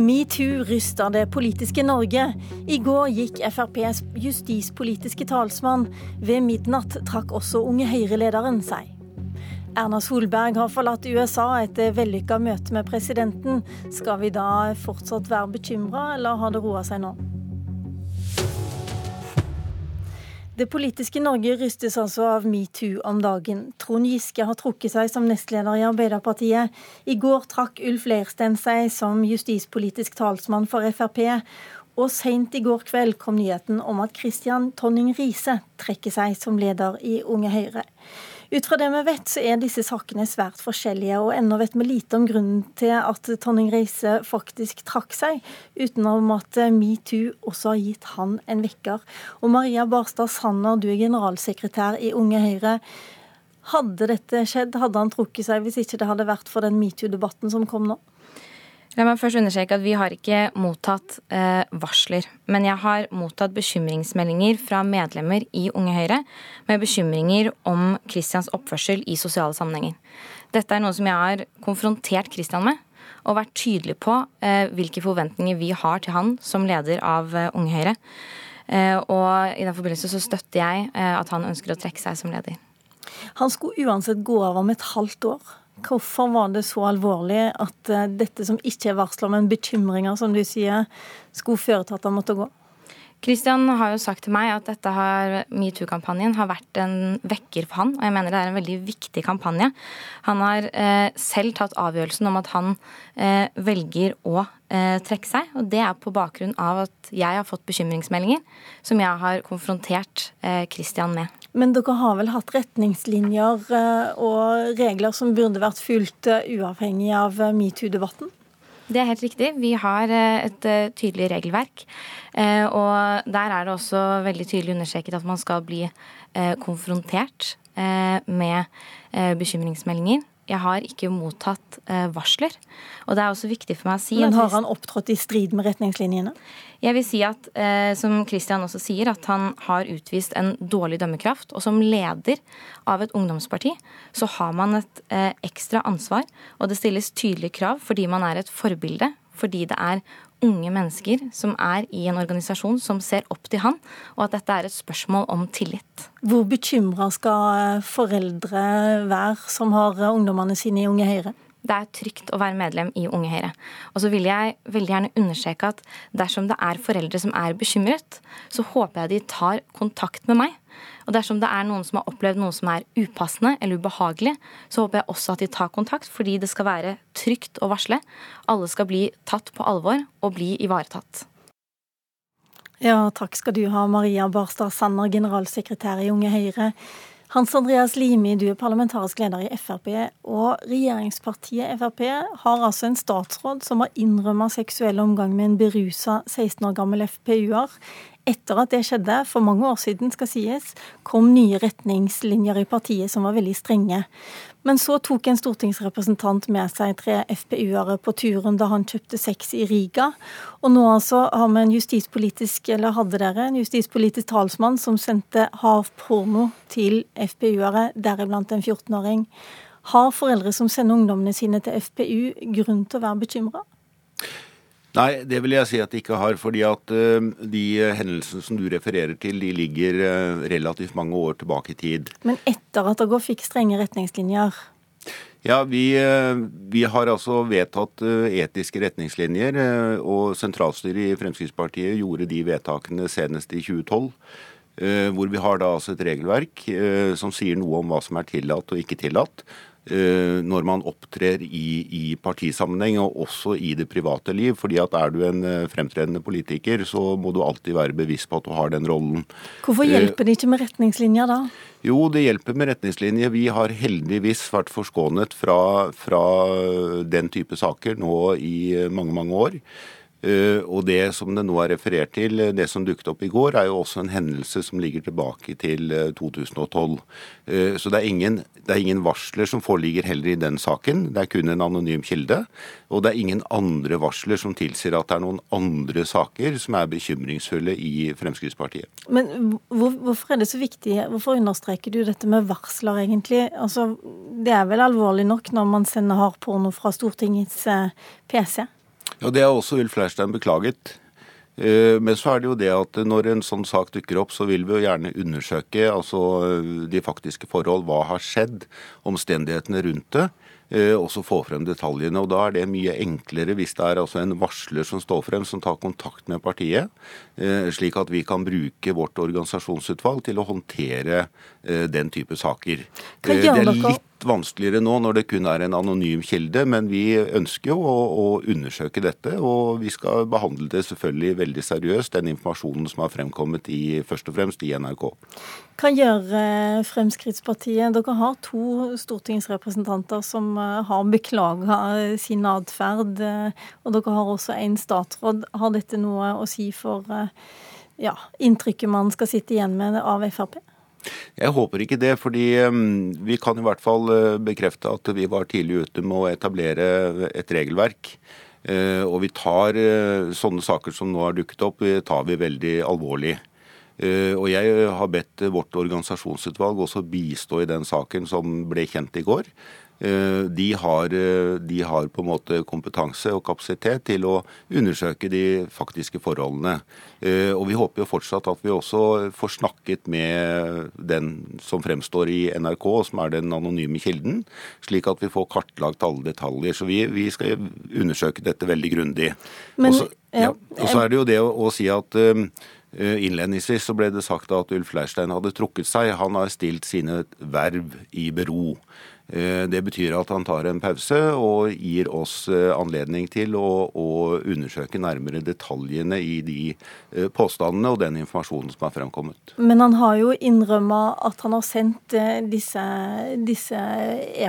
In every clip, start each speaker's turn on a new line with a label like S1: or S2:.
S1: Metoo ryster det politiske Norge. I går gikk FrPs justispolitiske talsmann. Ved midnatt trakk også Unge Høyre-lederen seg. Erna Solberg har forlatt USA etter vellykka møte med presidenten. Skal vi da fortsatt være bekymra, eller har det roa seg nå? Det politiske Norge rystes altså av metoo om dagen. Trond Giske har trukket seg som nestleder i Arbeiderpartiet. I går trakk Ulf Leirstein seg som justispolitisk talsmann for Frp. Og seint i går kveld kom nyheten om at Christian Tonning Riise trekker seg som leder i Unge Høyre. Ut fra det vi vet, så er disse sakene svært forskjellige, og ennå vet vi lite om grunnen til at Tonning Reise faktisk trakk seg, utenom at metoo også har gitt han en vekker. Og Maria Barstad Sanner, du er generalsekretær i Unge Høyre. Hadde dette skjedd, hadde han trukket seg hvis ikke det hadde vært for den metoo-debatten som kom nå?
S2: La meg først understreke at Vi har ikke mottatt eh, varsler, men jeg har mottatt bekymringsmeldinger fra medlemmer i Unge Høyre med bekymringer om Kristians oppførsel i sosiale sammenhenger. Dette er noe som jeg har konfrontert Kristian med, og vært tydelig på eh, hvilke forventninger vi har til han som leder av eh, Unge Høyre. Eh, og i den forbindelse så støtter jeg eh, at han ønsker å trekke seg som leder.
S1: Han skulle uansett gå av om et halvt år. Hvorfor var det så alvorlig at eh, dette som ikke er varsler, men bekymringer, som du sier, skulle føre til at han måtte gå?
S2: Kristian har jo sagt til meg at dette metoo-kampanjen har vært en vekker for han, og jeg mener det er en veldig viktig kampanje. Han har eh, selv tatt avgjørelsen om at han eh, velger å eh, trekke seg, og det er på bakgrunn av at jeg har fått bekymringsmeldinger som jeg har konfrontert Kristian eh, med.
S1: Men dere har vel hatt retningslinjer eh, og regler som burde vært fulgt eh, uavhengig av eh, metoo-debatten?
S2: Det er helt riktig. Vi har et tydelig regelverk. Og der er det også veldig tydelig understreket at man skal bli konfrontert med bekymringsmeldinger. Jeg har ikke mottatt varsler. Og det er også viktig for meg å si
S1: Men har han opptrådt i strid med retningslinjene?
S2: Jeg vil si at, eh, som Christian også sier, at han har utvist en dårlig dømmekraft. Og som leder av et ungdomsparti så har man et eh, ekstra ansvar, og det stilles tydelige krav fordi man er et forbilde. Fordi det er unge mennesker som er i en organisasjon som ser opp til han, og at dette er et spørsmål om tillit.
S1: Hvor bekymra skal foreldre være som har ungdommene sine i Unge Høyre?
S2: det er trygt å være medlem i Unge Høyre. Og så vil jeg veldig gjerne understreke at dersom det er foreldre som er bekymret, så håper jeg de tar kontakt med meg. Og dersom det er noen som har opplevd noe som er upassende eller ubehagelig, så håper jeg også at de tar kontakt, fordi det skal være trygt å varsle. Alle skal bli tatt på alvor og bli ivaretatt.
S1: Ja, takk skal du ha, Maria Barstad Sanner, generalsekretær i Unge Høyre. Hans Andreas Limi, du er parlamentarisk leder i Frp. Og regjeringspartiet Frp har altså en statsråd som har innrømma seksuell omgang med en berusa 16 år gammel FPU-er. Etter at det skjedde, for mange år siden skal sies, kom nye retningslinjer i partiet som var veldig strenge. Men så tok en stortingsrepresentant med seg tre FPU-ere på turen da han kjøpte sex i Riga. Og nå altså har vi en justispolitisk, eller hadde dere en justispolitisk talsmann som sendte havporno til FPU-ere, deriblant en 14-åring. Har foreldre som sender ungdommene sine til FPU grunn til å være bekymra?
S3: Nei, det vil jeg si at de ikke har. fordi at uh, de hendelsene som du refererer til, de ligger uh, relativt mange år tilbake i tid.
S1: Men etter at dere fikk strenge retningslinjer?
S3: Ja, vi, uh, vi har altså vedtatt etiske retningslinjer. Og sentralstyret i Fremskrittspartiet gjorde de vedtakene senest i 2012. Hvor vi har da altså et regelverk som sier noe om hva som er tillatt og ikke tillatt. Eh, når man opptrer i, i, partisammenheng og også i det private liv. fordi at Er du en eh, fremtredende politiker, så må du alltid være bevisst på at du har den rollen.
S1: Hvorfor eh, hjelper det ikke med retningslinjer da?
S3: Jo, det hjelper med retningslinjer. Vi har heldigvis vært forskånet fra, fra den type saker nå i mange, mange år. Uh, og det som det nå er referert til, det som dukket opp i går, er jo også en hendelse som ligger tilbake til 2012. Uh, så det er, ingen, det er, ingen, varsler som foreligger heller i den saken. Det er kun en anonym kilde. Og det er ingen andre varsler som tilsier at det er noen andre saker som er bekymringsfulle i Fremskrittspartiet.
S1: Men hvor, hvorfor er det så viktig, hvorfor understreker du dette med varsler, egentlig? Altså, det er vel alvorlig nok når man sender hardporno fra Stortingets PC?
S3: Ja, Det har også Ulf Leirstein beklaget. Eh, men så er det jo det at når en sånn sak dukker opp, så vil vi jo gjerne undersøke altså de faktiske forhold. Hva har skjedd? Omstendighetene rundt det. Eh, og så få frem detaljene. og Da er det mye enklere hvis det er altså en varsler som står frem, som tar kontakt med partiet, eh, slik at vi kan bruke vårt organisasjonsutvalg til å håndtere den type saker. Det er litt vanskeligere nå når det kun er en anonym kilde, men vi ønsker jo å, å, undersøke dette. Og vi skal behandle det selvfølgelig veldig seriøst, den informasjonen som har fremkommet i, først og fremst i NRK.
S1: Hva gjør eh, Fremskrittspartiet? Dere har to stortingsrepresentanter som eh, har beklaga sin atferd, eh, og dere har også en statsråd. Har dette noe å si for ja, inntrykket man skal sitte igjen med av Frp?
S3: Jeg håper ikke det, fordi vi kan i hvert fall eh, bekrefte at vi var tidlig ute med å etablere et regelverk. Eh, og vi tar eh, sånne saker som nå har dukket opp, tar vi veldig alvorlig. Og jeg har bedt vårt organisasjonsutvalg også bistå i den saken som ble kjent i går. Eh, de har, eh, de har, på en måte kompetanse og kapasitet til å undersøke de faktiske forholdene. Eh, og vi håper jo fortsatt at vi også får snakket med den som fremstår i NRK, som er den anonyme kilden, slik at vi får kartlagt alle detaljer. Så vi, vi skal undersøke dette veldig grundig. Og så ja, er det jo det å, å si at Innledningsvis så ble det sagt at Ulf Leirstein hadde trukket seg. Han har stilt sine verv i bero. Eh, det betyr at han tar en pause og gir oss eh, anledning til å, å undersøke nærmere detaljene i de eh, påstandene og den informasjonen som er fremkommet.
S1: Men han har jo innrømma at han har sendt disse,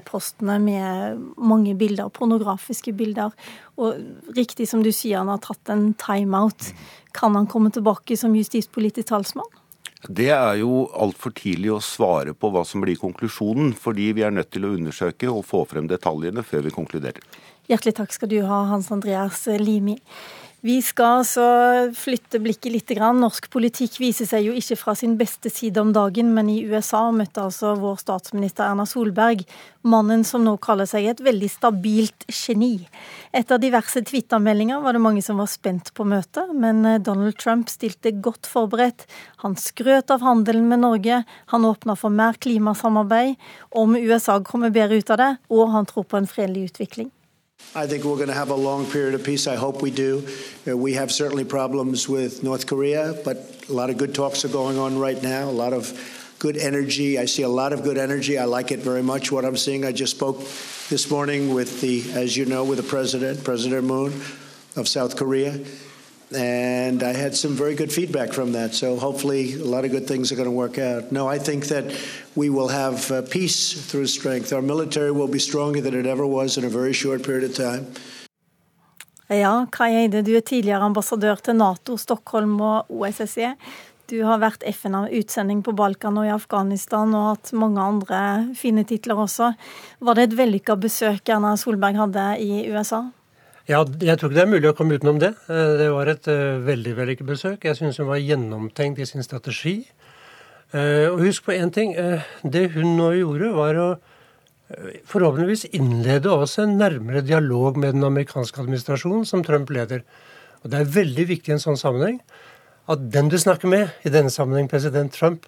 S1: e-postene med mange bilder, pornografiske bilder. Og riktig som du sier, han har tatt en timeout. Kan han komme tilbake som justispolitisk talsmann?
S3: Det er jo altfor tidlig å svare på hva som blir konklusjonen, fordi vi er nødt til å undersøke og få frem detaljene før vi konkluderer.
S1: Hjertelig takk skal du ha, Hans Andreas Limi. Vi skal altså flytte blikket litt. Norsk politikk viser seg jo ikke fra sin beste side om dagen, men i USA møtte altså vår statsminister Erna Solberg mannen som nå kaller seg et veldig stabilt geni. Etter diverse Twitter-meldinger var det mange som var spent på møtet, men eh, Donald Trump stilte godt forberedt. Han skrøt av handelen med Norge, han åpna for mer klimasamarbeid, om USA kommer bedre ut av det, og han tror på en fredelig utvikling.
S4: I think we're going to have a long period of peace. I hope we do. Uh, we have certainly problems with North Korea, but a lot of good talks are going on right now. A lot of good energy. I see a lot of good energy. I like it very much. What I'm seeing, I just spoke this morning with the, as you know, with the president, President Moon of South Korea. And I had some very good feedback from that. So hopefully, a lot of good things are going to work out. No, I think that we will have uh, peace through strength. Our military will be stronger than it ever was in a very short period of time.
S1: Ja, Kai Eide, du er tidligere ambassadør til Nato, Stockholm og OSSE. Du har vært FN-utsending på Balkan og i Afghanistan og hatt mange andre fine titler også. Var det et vellykka besøk Erna Solberg hadde i USA?
S5: Ja, jeg tror ikke det er mulig å komme utenom det. Eh, det var et uh, veldig vellykket besøk. Jeg syns hun var gjennomtenkt i sin strategi. Uh, og husk på én ting. Det hun nå gjorde, var å forhåpentligvis innlede også en nærmere dialog med den amerikanske administrasjonen som Trump leder. Og Det er veldig viktig i en sånn sammenheng at den du snakker med, i denne sammenheng president Trump,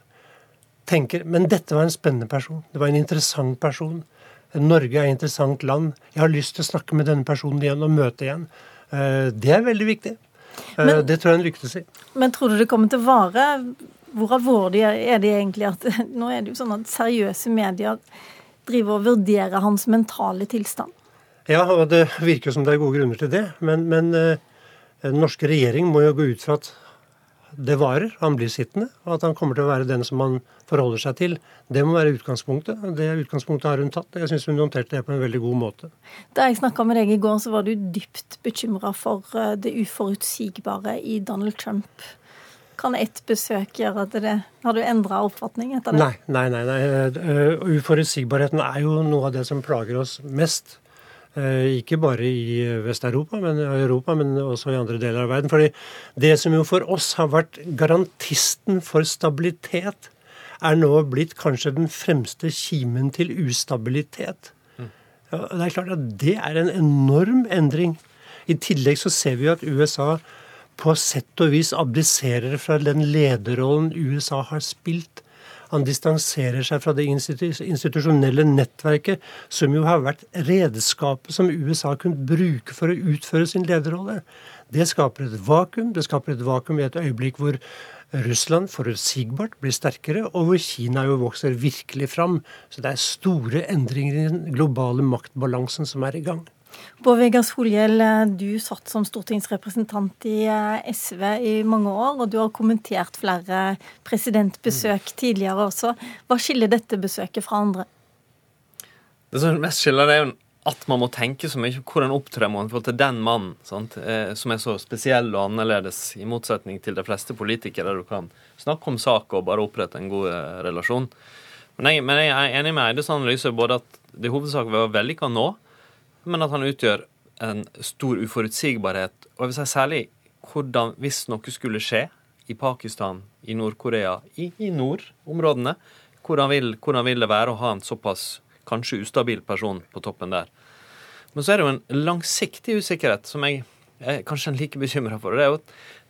S5: tenker men dette var en spennende person. Det var en interessant person. Norge er et interessant land. Jeg har lyst til å snakke med denne personen igjen og møte igjen. Eh, det er veldig viktig. Eh, men, det tror jeg hun lyktes i.
S1: Men tror du det kommer til å vare? Hvor alvorlig er det egentlig at nå er det jo sånn at seriøse medier driver og vurderer hans mentale tilstand?
S5: Ja, og det virker som det er gode grunner til det. Men, men uh, den norske regjering må jo gå ut fra at det varer, han blir sittende, og at han kommer til å være den som han forholder seg til. Det må være utgangspunktet. Det utgangspunktet har hun tatt. Jeg syns hun håndterte det på en veldig god måte.
S1: Da jeg snakka med deg i går, så var du dypt bekymra for eh, det uforutsigbare i Donald Trump. Kan ett besøk gjøre at det Har du endra oppfatning etter det?
S5: Nei, nei, nei. nei. Eh, uforutsigbarheten er jo noe av det som plager oss mest. Eh, ikke bare i Vest-Europa, men i Europa, men også i andre deler av verden. Fordi det som jo for oss har vært garantisten for stabilitet, er nå blitt kanskje den fremste kimen til ustabilitet. Ja, det er klart at det er en enorm endring. I tillegg så ser vi at USA på sett og vis abdiserer fra den lederrollen USA har spilt. Han distanserer seg fra det institusjonelle nettverket, som jo har vært redskapet som USA kunne bruke for å utføre sin lederrolle. Det skaper et vakuum. Det skaper et vakuum i et øyeblikk hvor Russland forutsigbart blir sterkere, og hvor Kina jo vokser virkelig fram. Så det er store endringer i den globale maktbalansen som er i gang.
S1: Bård Vegar Solhjell, du satt som stortingsrepresentant i eh, SV i mange år, og du har kommentert flere presidentbesøk mm. tidligere også. Hva skiller dette besøket fra andre?
S6: Det som mest skiller, det er jo at man må tenke så mye på hvordan opptrer man forhold til den mannen, sant? Eh, som er så spesiell og annerledes, i motsetning til de fleste politikere, du kan snakke om sak og bare opprette en god eh, relasjon. Men jeg, men jeg er enig med Eides analyse både at det i hovedsak var vellykka nå, men at han utgjør en stor uforutsigbarhet. Og jeg vil si særlig hvordan, hvis noe skulle skje i Pakistan, i Nord-Korea, i, i nordområdene, hvordan vil, hvordan vil det være å ha en såpass kanskje ustabil person på toppen der? Men så er det jo en langsiktig usikkerhet som jeg er kanskje like bekymra for. Det er jo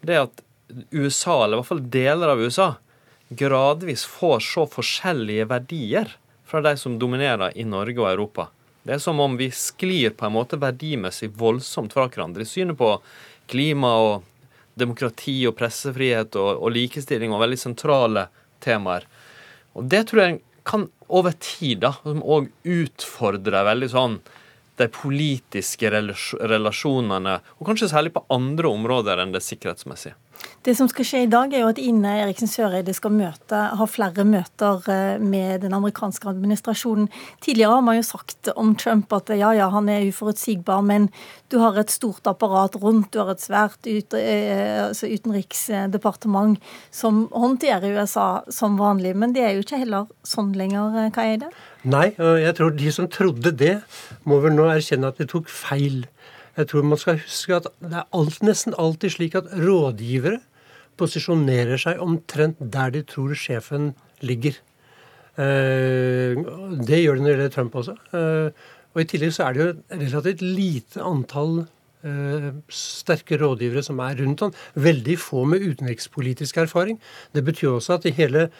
S6: det at USA, eller i hvert fall deler av USA, gradvis får så forskjellige verdier fra de som dominerer i Norge og Europa. Det er som om vi sklir på en måte verdimessig voldsomt fra hverandre. i Synet på klima og demokrati og pressefrihet og, og likestilling og veldig sentrale temaer. Og det tror jeg kan over tid da, som òg utfordre veldig sånn de politiske relasjonene, og kanskje særlig på andre områder enn det sikkerhetsmessige.
S1: Det som skal skje i dag, er jo at Ine Eriksen Søreide skal møte, ha flere møter eh, med den amerikanske administrasjonen. Tidligere har man jo sagt om Trump at ja, ja, han er uforutsigbar, men du har et stort apparat rundt, du har et svært eh, altså utenriksdepartement som håndterer USA som vanlig. Men det er jo ikke heller sånn lenger, eh, hva er det?
S5: Nei, og jeg tror de som trodde det, må vel nå erkjenne at de tok feil. Jeg tror man skal huske at det er alt, nesten alltid slik at rådgivere posisjonerer seg omtrent der de tror sjefen ligger. Eh, det gjør det når det gjelder Trump også. Eh, og I tillegg så er det jo et relativt lite antall eh, sterke rådgivere som er rundt han. Veldig få med utenrikspolitisk erfaring. Det betyr også at i hele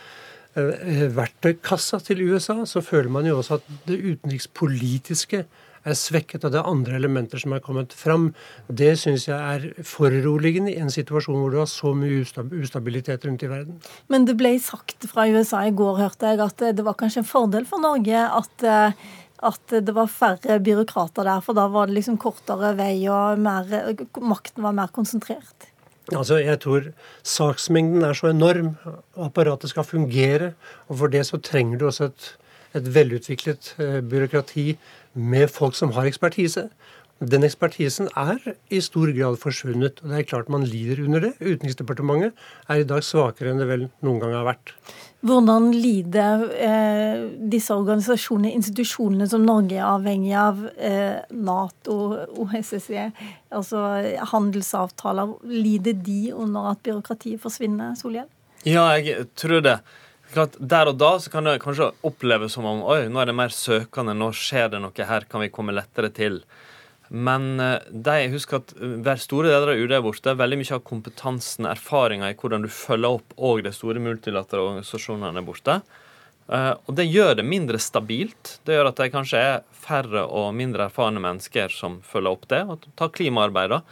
S5: verktøykassa til USA så føler man jo også at det utenrikspolitiske er svekket, og det er andre elementer som er kommet fram. Det syns jeg er foruroligende i en situasjon hvor du har så mye ustabilitet rundt i verden.
S1: Men det ble sagt fra USA i går, hørte jeg, at det var kanskje en fordel for Norge at eh, at det var færre byråkrater der, for da var det liksom kortere vei og mer, makten var mer konsentrert?
S5: Altså, Jeg tror saksmengden er så enorm, og apparatet skal fungere. Og for det så trenger du også et, et velutviklet eh, byråkrati med folk som har ekspertise. Den ekspertisen er i stor grad forsvunnet. og Det er klart man lider under det. Utenriksdepartementet er i dag svakere enn det vel noen gang har vært.
S1: Hvordan lider eh, disse organisasjonene, institusjonene som Norge er avhengig av, eh, Nato, OSSE, altså handelsavtaler, lider de under at byråkratiet forsvinner, Solhjell?
S6: Ja, jeg tror det klart, Der og da så kan det kanskje oppleves som om oi, nå er det mer søkende, nå skjer det noe her, kan vi komme lettere til. Men eh, de, husk at eh, hver store deler av UD er borte. Veldig mye av kompetansen, erfaringa i hvordan du følger opp og de store multilaterale organisasjonene er borte. Uh, og det gjør det mindre stabilt. Det gjør at det kanskje er færre og mindre erfarne mennesker som følger opp det. Og ta klimaarbeid, da.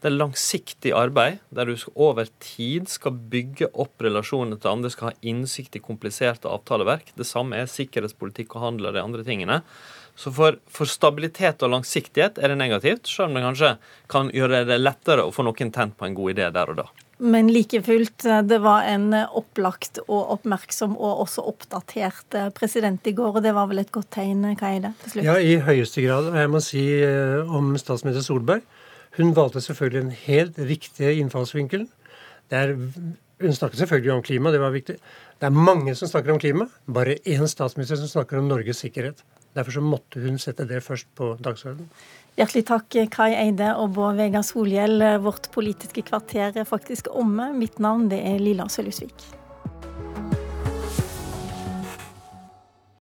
S6: Det er langsiktig arbeid der du over tid skal bygge opp relasjoner til andre, skal ha innsikt i kompliserte avtaleverk. Det samme er sikkerhetspolitikk og handel og de andre tingene. Så for, for, stabilitet og langsiktighet er det negativt, selv om det kanskje kan gjøre det lettere å få noen tent på en god idé der og da.
S1: Men like fullt, det var en opplagt og oppmerksom og også oppdatert president i går, og det var vel et godt tegn, hva er det til slutt?
S5: Ja, i høyeste grad. Jeg må si eh, om statsminister Solberg hun valgte selvfølgelig en helt riktig innfallsvinkel. Er, hun snakket selvfølgelig om klima, det var viktig. Det er mange som snakker om klima, bare én statsminister som snakker om Norges sikkerhet. Derfor så måtte hun sette det først på dagsordenen.
S1: Hjertelig takk, Kai Eide og Bård Vegar Solhjell. Vårt politiske kvarter er faktisk omme. Mitt navn det er Lilla Sølhusvik.